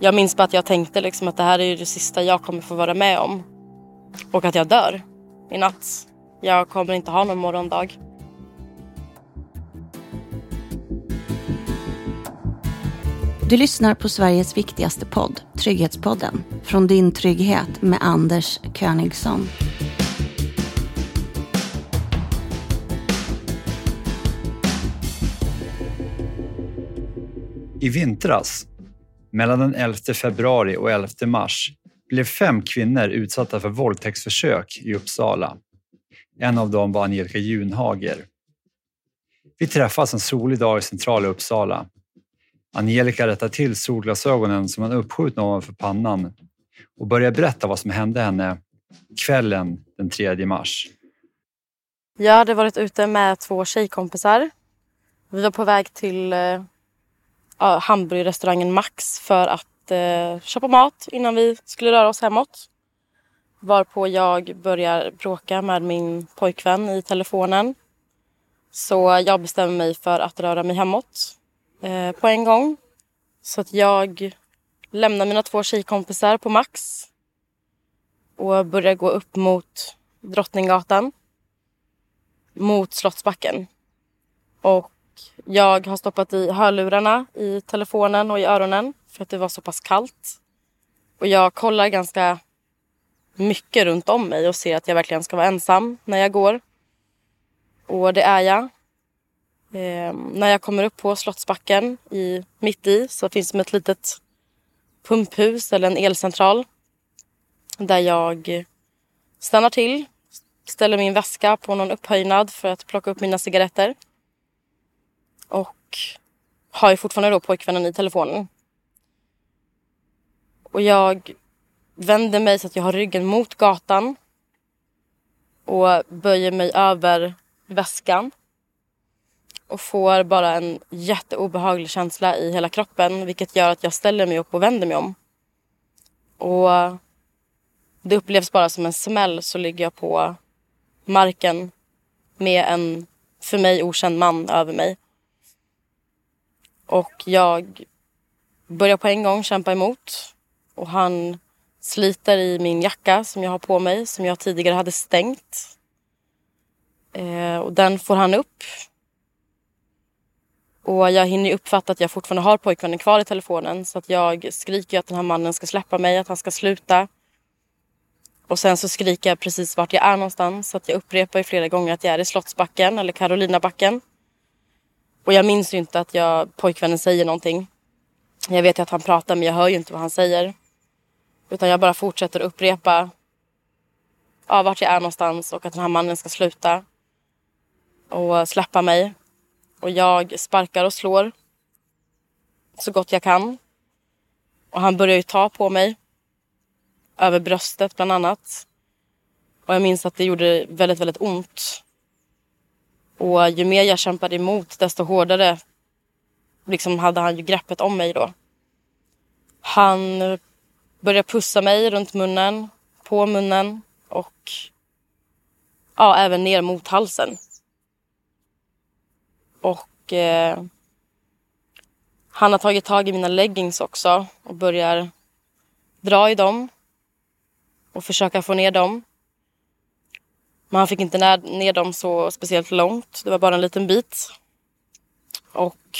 Jag minns bara att jag tänkte liksom att det här är ju det sista jag kommer få vara med om. Och att jag dör i natt. Jag kommer inte ha någon morgondag. Du lyssnar på Sveriges viktigaste podd, Trygghetspodden. Från din trygghet med Anders Königsson. I vintras, mellan den 11 februari och 11 mars, blev fem kvinnor utsatta för våldtäktsförsök i Uppsala. En av dem var Angelica Junhager. Vi träffas en solig dag i centrala Uppsala. Angelica rättar till solglasögonen som hon uppskjutna ovanför pannan och börjar berätta vad som hände henne kvällen den 3 mars. Jag hade varit ute med två tjejkompisar. Vi var på väg till eh, hamburgerrestaurangen Max för att eh, köpa mat innan vi skulle röra oss hemåt. Varpå jag börjar bråka med min pojkvän i telefonen. Så jag bestämmer mig för att röra mig hemåt eh, på en gång. Så att jag lämnar mina två tjejkompisar på Max och börjar gå upp mot Drottninggatan mot Slottsbacken. Och jag har stoppat i hörlurarna i telefonen och i öronen för att det var så pass kallt. Och jag kollar ganska mycket runt om mig och ser att jag verkligen ska vara ensam när jag går. Och det är jag. Ehm, när jag kommer upp på Slottsbacken i, mitt i så finns det ett litet pumphus eller en elcentral där jag stannar till, ställer min väska på någon upphöjnad för att plocka upp mina cigaretter. Och har ju fortfarande då pojkvännen i telefonen. Och jag vänder mig så att jag har ryggen mot gatan och böjer mig över väskan och får bara en jätteobehaglig känsla i hela kroppen vilket gör att jag ställer mig upp och vänder mig om. Och det upplevs bara som en smäll så ligger jag på marken med en för mig okänd man över mig. Och jag börjar på en gång kämpa emot och han sliter i min jacka som jag har på mig som jag tidigare hade stängt. Eh, och den får han upp och jag hinner uppfatta att jag fortfarande har pojkvännen kvar i telefonen så att jag skriker att den här mannen ska släppa mig, att han ska sluta. Och sen så skriker jag precis vart jag är någonstans så att jag upprepar ju flera gånger att jag är i Slottsbacken eller Karolinabacken. Och jag minns ju inte att jag, pojkvännen säger någonting. Jag vet ju att han pratar men jag hör ju inte vad han säger. Utan jag bara fortsätter upprepa ja, vart jag är någonstans och att den här mannen ska sluta. Och släppa mig. Och jag sparkar och slår så gott jag kan. Och han börjar ju ta på mig. Över bröstet bland annat. Och jag minns att det gjorde väldigt, väldigt ont. Och ju mer jag kämpade emot desto hårdare liksom hade han ju greppet om mig då. Han började pussa mig runt munnen, på munnen och ja, även ner mot halsen. Och eh, han har tagit tag i mina leggings också och börjar dra i dem och försöka få ner dem. Men han fick inte ner, ner dem så speciellt långt. Det var bara en liten bit. Och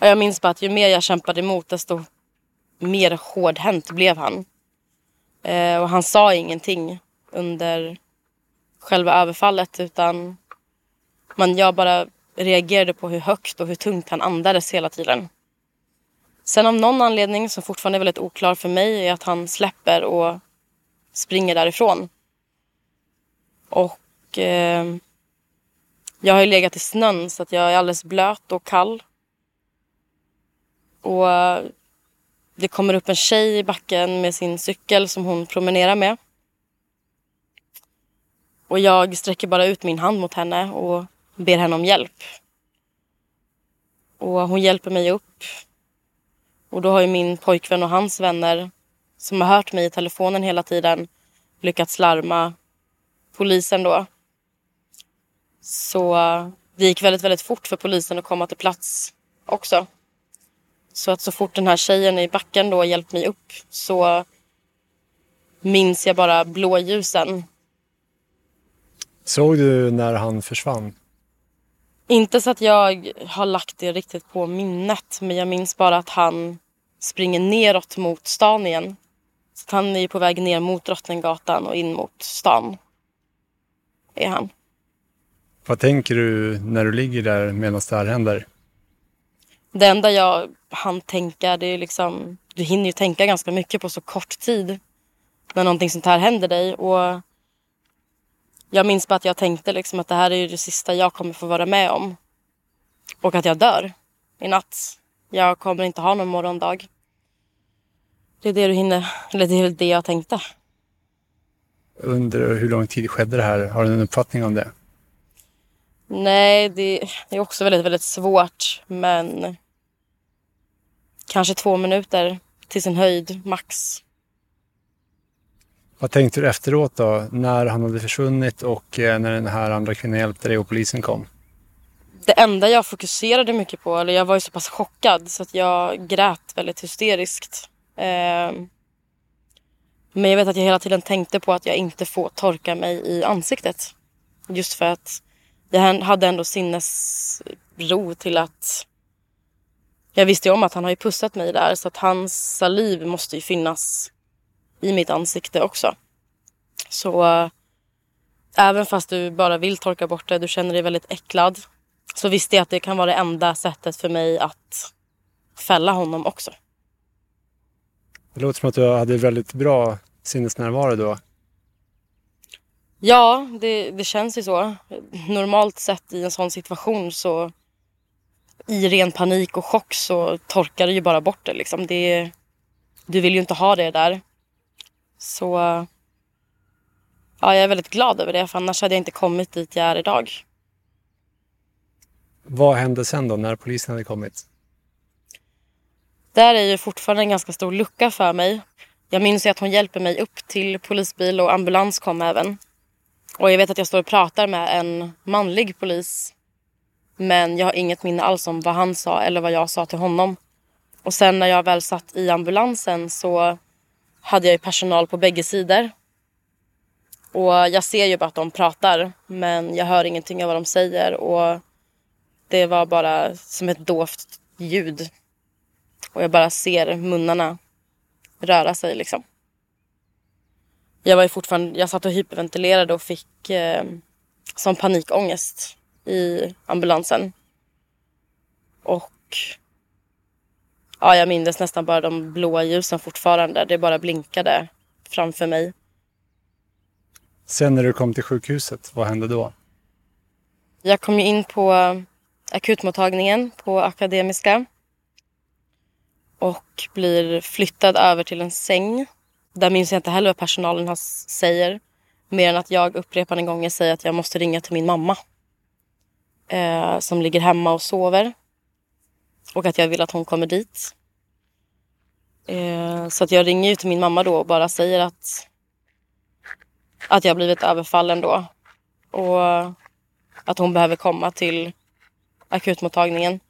jag minns bara att ju mer jag kämpade emot desto mer hårdhänt blev han. Eh, och han sa ingenting under själva överfallet utan man, jag bara reagerade på hur högt och hur tungt han andades hela tiden. Sen av någon anledning som fortfarande är väldigt oklar för mig är att han släpper och springer därifrån. Och eh, jag har ju legat i snön så att jag är alldeles blöt och kall. Och eh, det kommer upp en tjej i backen med sin cykel som hon promenerar med. Och jag sträcker bara ut min hand mot henne och ber henne om hjälp. Och hon hjälper mig upp. Och då har ju min pojkvän och hans vänner som har hört mig i telefonen hela tiden lyckats larma polisen då. Så det gick väldigt, väldigt fort för polisen att komma till plats också. Så att så fort den här tjejen i backen då hjälpt mig upp så minns jag bara blåljusen. Såg du när han försvann? Inte så att jag har lagt det riktigt på minnet men jag minns bara att han springer neråt mot stan igen. Så han är ju på väg ner mot Drottninggatan och in mot stan. Är han. Vad tänker du när du ligger där medan det här händer? Det enda jag hann tänka, det är liksom... Du hinner ju tänka ganska mycket på så kort tid när någonting sånt här händer dig. Och jag minns bara att jag tänkte liksom att det här är det sista jag kommer få vara med om. Och att jag dör i natt. Jag kommer inte ha någon morgondag. Det är det du hinner, eller det är väl det jag tänkte. Under hur lång tid skedde det här? Har du en uppfattning om det? Nej, det är också väldigt, väldigt svårt. Men kanske två minuter till sin höjd, max. Vad tänkte du efteråt då? När han hade försvunnit och eh, när den här andra kvinnan hjälpte dig och polisen kom? Det enda jag fokuserade mycket på, eller jag var ju så pass chockad så att jag grät väldigt hysteriskt. Eh, men jag vet att jag hela tiden tänkte på att jag inte får torka mig i ansiktet. Just för att jag hade ändå sinnesro till att jag visste ju om att han har ju pussat mig där så att hans saliv måste ju finnas i mitt ansikte också. Så äh, även fast du bara vill torka bort det, du känner dig väldigt äcklad så visste jag att det kan vara det enda sättet för mig att fälla honom också. Det låter som att du hade väldigt bra sinnesnärvaro då. Ja, det, det känns ju så. Normalt sett i en sån situation så i ren panik och chock så torkar du ju bara bort det. Liksom. det du vill ju inte ha det där. Så ja, jag är väldigt glad över det för annars hade jag inte kommit dit jag är idag. Vad hände sen då när polisen hade kommit? Där är ju fortfarande en ganska stor lucka för mig. Jag minns ju att hon hjälper mig upp till polisbil och ambulans kom även. Och jag vet att jag står och pratar med en manlig polis. Men jag har inget minne alls om vad han sa eller vad jag sa till honom. Och sen när jag väl satt i ambulansen så hade jag ju personal på bägge sidor. Och jag ser ju bara att de pratar men jag hör ingenting av vad de säger och det var bara som ett dovt ljud. Och jag bara ser munnarna röra sig liksom. Jag var ju fortfarande, jag satt och hyperventilerade och fick eh, som panikångest i ambulansen. Och ja, jag minns nästan bara de blåa ljusen fortfarande. Det bara blinkade framför mig. Sen när du kom till sjukhuset, vad hände då? Jag kom ju in på akutmottagningen på Akademiska och blir flyttad över till en säng. Där minns jag inte heller vad personalen säger. Mer än att jag upprepade gånger säger att jag måste ringa till min mamma. Eh, som ligger hemma och sover. Och att jag vill att hon kommer dit. Eh, så att jag ringer ju till min mamma då och bara säger att, att jag blivit överfallen då. Och att hon behöver komma till akutmottagningen.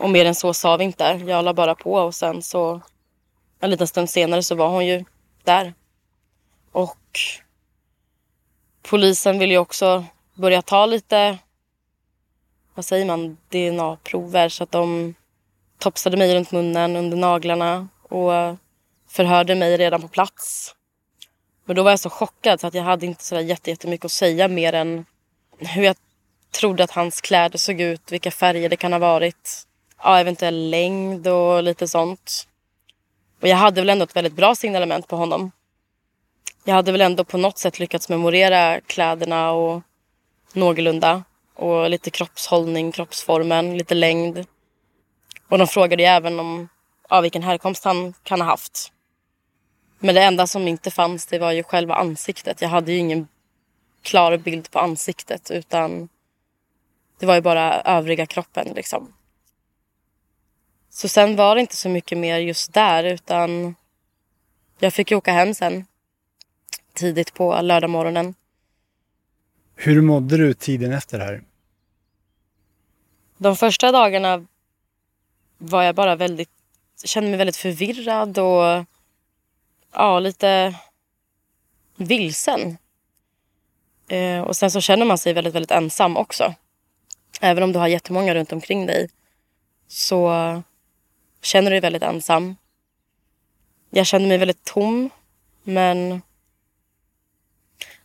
Och mer än så sa vi inte. Jag la bara på och sen så en liten stund senare så var hon ju där. Och polisen ville ju också börja ta lite, vad säger man, DNA-prover så att de topsade mig runt munnen, under naglarna och förhörde mig redan på plats. Men då var jag så chockad så att jag hade inte så jättemycket att säga mer än hur jag trodde att hans kläder såg ut, vilka färger det kan ha varit. Ja, eventuell längd och lite sånt. Och jag hade väl ändå ett väldigt bra signalement på honom. Jag hade väl ändå på något sätt lyckats memorera kläderna och någorlunda. Och lite kroppshållning, kroppsformen, lite längd. Och de frågade ju även om ja, vilken härkomst han kan ha haft. Men det enda som inte fanns det var ju själva ansiktet. Jag hade ju ingen klar bild på ansiktet utan det var ju bara övriga kroppen liksom. Så sen var det inte så mycket mer just där utan jag fick ju åka hem sen tidigt på lördag morgonen. Hur mådde du tiden efter det här? De första dagarna var jag bara väldigt, kände mig väldigt förvirrad och ja, lite vilsen. Eh, och sen så känner man sig väldigt, väldigt ensam också. Även om du har jättemånga runt omkring dig så känner du dig väldigt ensam. Jag kände mig väldigt tom men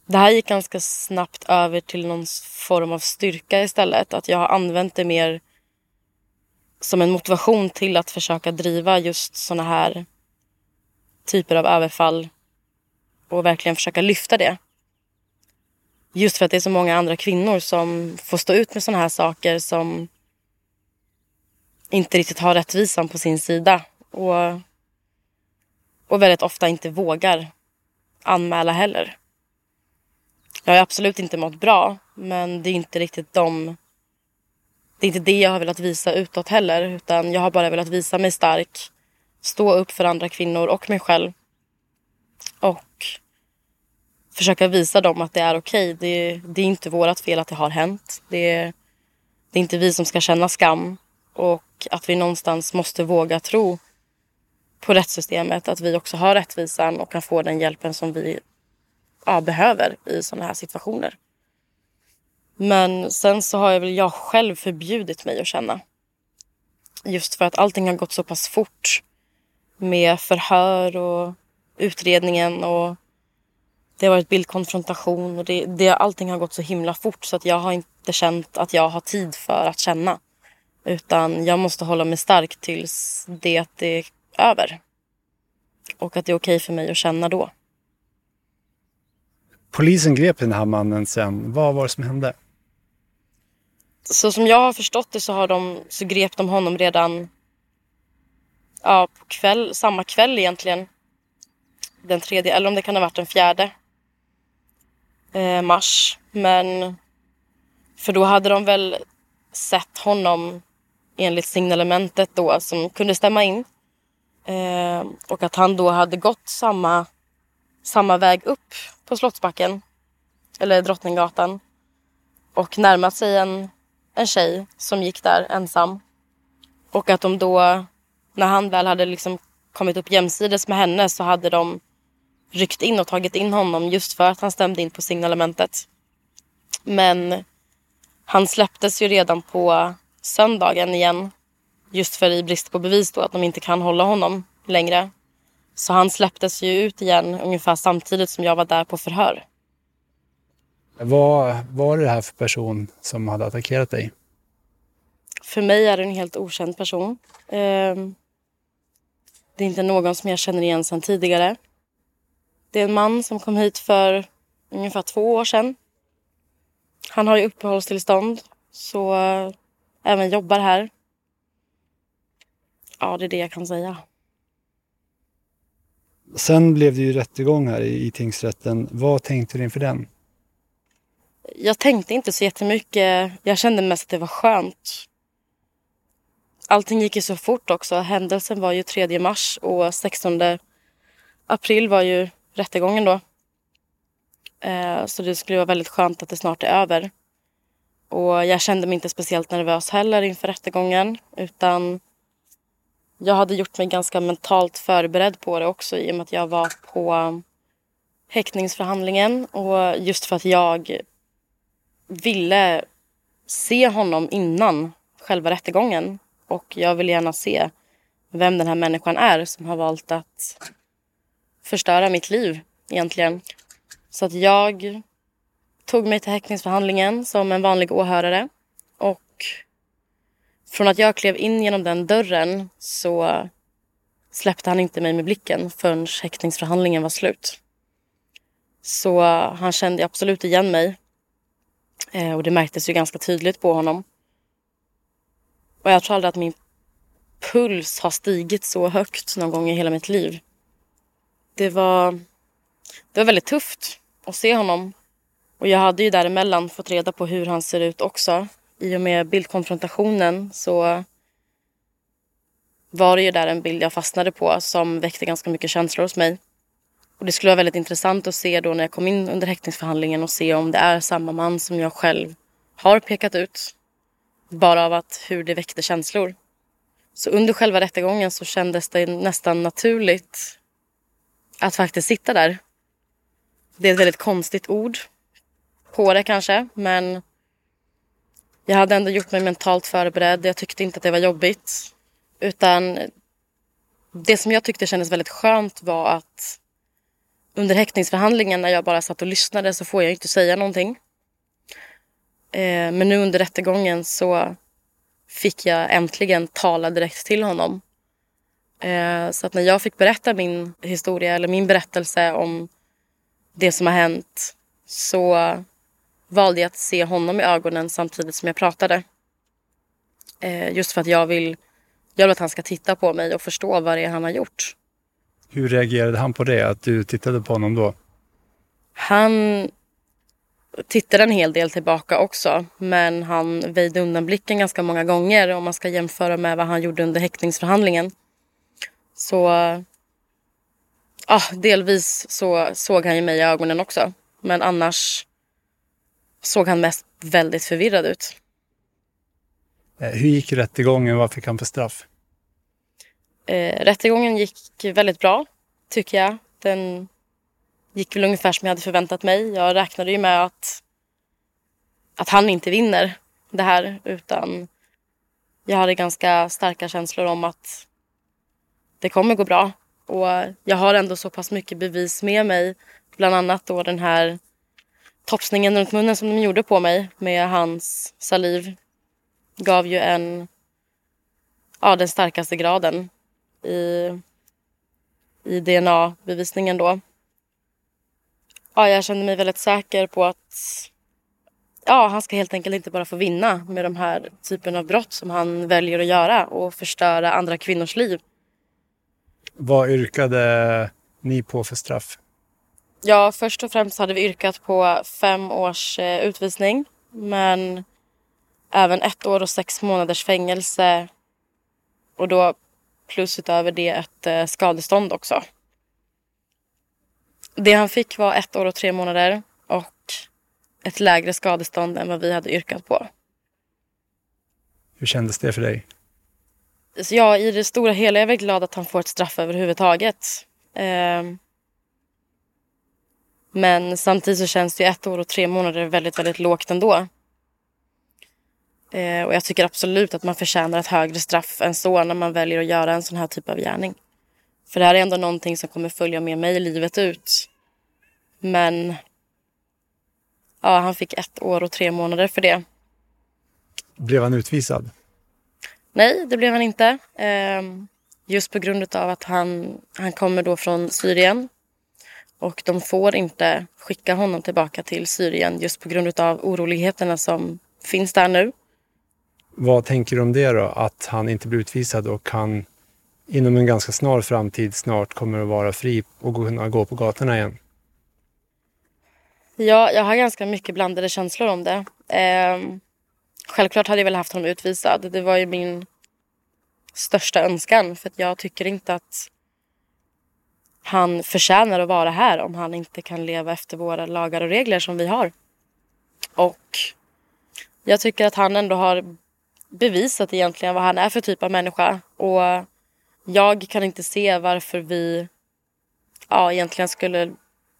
det här gick ganska snabbt över till någon form av styrka istället. Att jag har använt det mer som en motivation till att försöka driva just såna här typer av överfall och verkligen försöka lyfta det. Just för att det är så många andra kvinnor som får stå ut med såna här saker som inte riktigt har rättvisan på sin sida och, och väldigt ofta inte vågar anmäla heller. Jag har absolut inte mått bra men det är inte riktigt de det är inte det jag har velat visa utåt heller utan jag har bara velat visa mig stark stå upp för andra kvinnor och mig själv och försöka visa dem att det är okej. Okay. Det, det, är inte vårt fel att det har hänt. Det, det är inte vi som ska känna skam och att vi någonstans måste våga tro på rättssystemet. Att vi också har rättvisan och kan få den hjälpen som vi ja, behöver i sådana här situationer. Men sen så har jag väl jag själv förbjudit mig att känna. Just för att allting har gått så pass fort med förhör och utredningen och det har varit bildkonfrontation och det, det, allting har gått så himla fort så att jag har inte känt att jag har tid för att känna. Utan jag måste hålla mig stark tills det är över. Och att det är okej för mig att känna då. Polisen grep den här mannen sen. Vad var det som hände? Så som jag har förstått det så, har de, så grep de honom redan ja, på kväll, samma kväll egentligen. Den tredje, eller om det kan ha varit den fjärde eh, mars. Men för då hade de väl sett honom enligt signalementet då som kunde stämma in. Eh, och att han då hade gått samma, samma väg upp på Slottsbacken, eller Drottninggatan och närmat sig en, en tjej som gick där ensam. Och att de då, när han väl hade liksom kommit upp jämsides med henne så hade de ryckt in och tagit in honom just för att han stämde in på signalementet. Men han släpptes ju redan på söndagen igen. Just för i brist på bevis då att de inte kan hålla honom längre. Så han släpptes ju ut igen ungefär samtidigt som jag var där på förhör. Vad var det här för person som hade attackerat dig? För mig är det en helt okänd person. Ehm, det är inte någon som jag känner igen sedan tidigare. Det är en man som kom hit för ungefär två år sedan. Han har ju uppehållstillstånd så även jobbar här. Ja, det är det jag kan säga. Sen blev det ju rättegång här i, i tingsrätten. Vad tänkte du inför den? Jag tänkte inte så jättemycket. Jag kände mest att det var skönt. Allting gick ju så fort också. Händelsen var ju 3 mars och 16 april var ju rättegången då. Eh, så det skulle vara väldigt skönt att det snart är över. Och jag kände mig inte speciellt nervös heller inför rättegången utan jag hade gjort mig ganska mentalt förberedd på det också i och med att jag var på häktningsförhandlingen och just för att jag ville se honom innan själva rättegången och jag vill gärna se vem den här människan är som har valt att förstöra mitt liv egentligen. Så att jag tog mig till häktningsförhandlingen som en vanlig åhörare. Och från att jag klev in genom den dörren så släppte han inte mig med blicken förrän häktningsförhandlingen var slut. Så han kände absolut igen mig. Eh, och det märktes ju ganska tydligt på honom. Och jag tror aldrig att min puls har stigit så högt någon gång i hela mitt liv det var, det var väldigt tufft att se honom. Och jag hade ju däremellan fått reda på hur han ser ut också. I och med bildkonfrontationen så var det ju där en bild jag fastnade på som väckte ganska mycket känslor hos mig. Och det skulle vara väldigt intressant att se då när jag kom in under häktningsförhandlingen och se om det är samma man som jag själv har pekat ut. Bara av att hur det väckte känslor. Så under själva rättegången så kändes det nästan naturligt att faktiskt sitta där. Det är ett väldigt konstigt ord på det kanske, men jag hade ändå gjort mig mentalt förberedd. Jag tyckte inte att det var jobbigt. Utan det som jag tyckte kändes väldigt skönt var att under häktningsförhandlingen när jag bara satt och lyssnade så får jag inte säga någonting. Eh, men nu under rättegången så fick jag äntligen tala direkt till honom. Eh, så att när jag fick berätta min historia eller min berättelse om det som har hänt så valde jag att se honom i ögonen samtidigt som jag pratade. Eh, just för att jag vill, jag vill att han ska titta på mig och förstå vad det är han har gjort. Hur reagerade han på det, att du tittade på honom då? Han tittade en hel del tillbaka också men han väjde undan blicken ganska många gånger om man ska jämföra med vad han gjorde under häktningsförhandlingen. Så ja, delvis så såg han ju mig i ögonen också. Men annars såg han mest väldigt förvirrad ut. Eh, hur gick rättegången? Vad fick han för straff? Eh, rättegången gick väldigt bra, tycker jag. Den gick väl ungefär som jag hade förväntat mig. Jag räknade ju med att, att han inte vinner det här utan jag hade ganska starka känslor om att det kommer gå bra. Och jag har ändå så pass mycket bevis med mig. Bland annat då den här topsningen runt munnen som de gjorde på mig med hans saliv gav ju en, ja, den starkaste graden i, i DNA-bevisningen då. Ja, jag kände mig väldigt säker på att ja, han ska helt enkelt inte bara få vinna med de här typen av brott som han väljer att göra och förstöra andra kvinnors liv. Vad yrkade ni på för straff? Ja, först och främst hade vi yrkat på fem års eh, utvisning. Men även ett år och sex månaders fängelse. Och då plus utöver det ett eh, skadestånd också. Det han fick var ett år och tre månader och ett lägre skadestånd än vad vi hade yrkat på. Hur kändes det för dig? Så ja, i det stora hela är jag väldigt glad att han får ett straff överhuvudtaget. Eh, men samtidigt så känns det ju ett år och tre månader väldigt, väldigt lågt ändå. Eh, och jag tycker absolut att man förtjänar ett högre straff än så när man väljer att göra en sån här typ av gärning. För det här är ändå någonting som kommer följa med mig livet ut. Men ja, han fick ett år och tre månader för det. Blev han utvisad? Nej, det blev han inte. Eh, just på grund av att han, han kommer då från Syrien och de får inte skicka honom tillbaka till Syrien just på grund av oroligheterna som finns där nu. Vad tänker du om det då? Att han inte blir utvisad och han inom en ganska snar framtid snart kommer att vara fri och kunna gå på gatorna igen? Ja, jag har ganska mycket blandade känslor om det. Eh, självklart hade jag väl haft honom utvisad. Det var ju min största önskan för att jag tycker inte att han förtjänar att vara här om han inte kan leva efter våra lagar och regler som vi har. Och jag tycker att han ändå har bevisat egentligen vad han är för typ av människa. Och jag kan inte se varför vi ja, egentligen skulle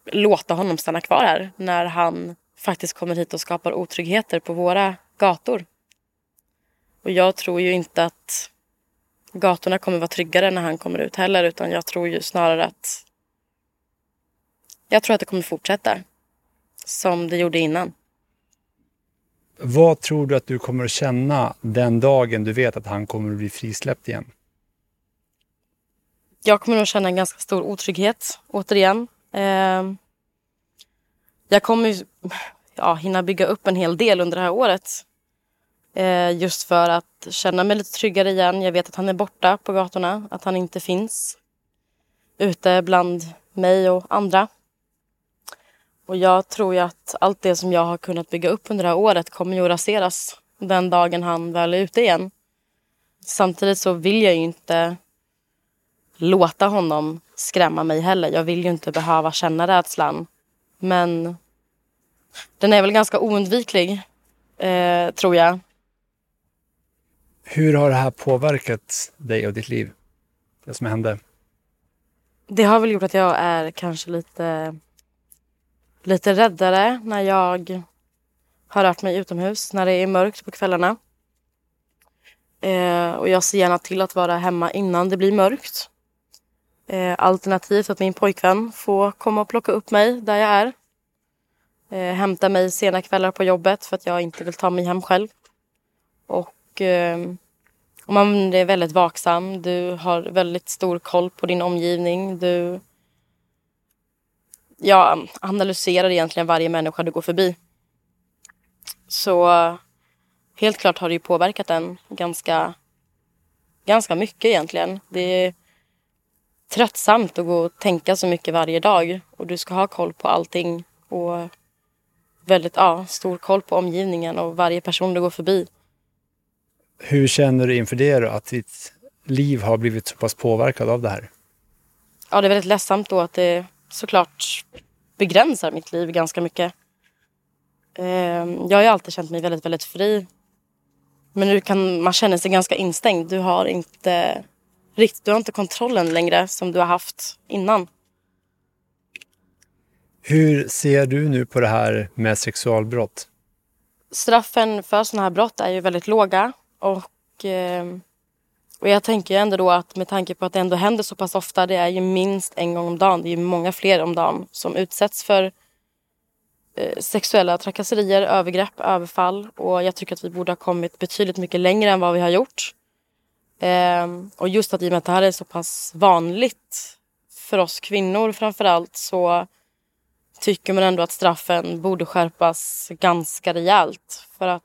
låta honom stanna kvar här när han faktiskt kommer hit och skapar otryggheter på våra gator. Och jag tror ju inte att gatorna kommer vara tryggare när han kommer ut heller utan jag tror ju snarare att jag tror att det kommer fortsätta som det gjorde innan. Vad tror du att du kommer att känna den dagen du vet att han kommer att bli frisläppt igen? Jag kommer nog känna en ganska stor otrygghet återigen. Eh, jag kommer ja, hinna bygga upp en hel del under det här året. Eh, just för att känna mig lite tryggare igen. Jag vet att han är borta på gatorna, att han inte finns ute bland mig och andra. Och jag tror ju att allt det som jag har kunnat bygga upp under det här året kommer ju att raseras den dagen han väl är ute igen. Samtidigt så vill jag ju inte låta honom skrämma mig heller. Jag vill ju inte behöva känna rädslan. Men den är väl ganska oundviklig, eh, tror jag. Hur har det här påverkat dig och ditt liv? Det som hände? Det har väl gjort att jag är kanske lite, lite räddare när jag har rört mig utomhus, när det är mörkt på kvällarna. Eh, och jag ser gärna till att vara hemma innan det blir mörkt. Eh, alternativt att min pojkvän får komma och plocka upp mig där jag är. Eh, hämta mig sena kvällar på jobbet för att jag inte vill ta mig hem själv. Och Eh, och man är väldigt vaksam. Du har väldigt stor koll på din omgivning. Du ja, analyserar egentligen varje människa du går förbi. Så helt klart har det ju påverkat en ganska, ganska mycket egentligen. Det är tröttsamt att gå och tänka så mycket varje dag och du ska ha koll på allting och väldigt ja, stor koll på omgivningen och varje person du går förbi. Hur känner du inför det då, att ditt liv har blivit så pass påverkad av det här? Ja, det är väldigt ledsamt då att det såklart begränsar mitt liv ganska mycket. Ehm, jag har ju alltid känt mig väldigt, väldigt fri. Men nu kan man känna sig ganska instängd. Du har inte riktigt, du har inte kontrollen längre som du har haft innan. Hur ser du nu på det här med sexualbrott? Straffen för sådana här brott är ju väldigt låga och, ehm, och jag tänker ändå då att med tanke på att det ändå händer så pass ofta, det är ju minst en gång om dagen, det är ju många fler om dagen som utsätts för eh, sexuella trakasserier, övergrepp, överfall och jag tycker att vi borde ha kommit betydligt mycket längre än vad vi har gjort. Ehm, och just att i och med att det här är så pass vanligt för oss kvinnor framför allt så tycker man ändå att straffen borde skärpas ganska rejält. För att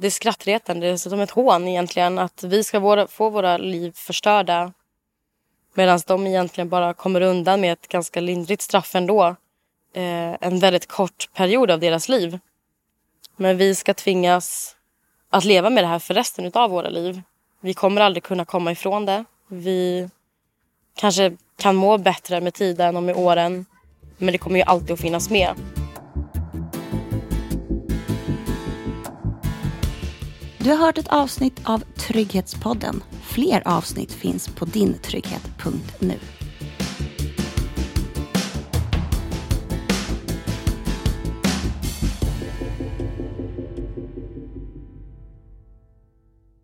det är skrattretande, det är som ett hån egentligen att vi ska våra, få våra liv förstörda medan de egentligen bara kommer undan med ett ganska lindrigt straff ändå. Eh, en väldigt kort period av deras liv. Men vi ska tvingas att leva med det här för resten av våra liv. Vi kommer aldrig kunna komma ifrån det. Vi kanske kan må bättre med tiden och med åren. Men det kommer ju alltid att finnas med. Du har hört ett avsnitt av Trygghetspodden. Fler avsnitt finns på dintrygghet.nu.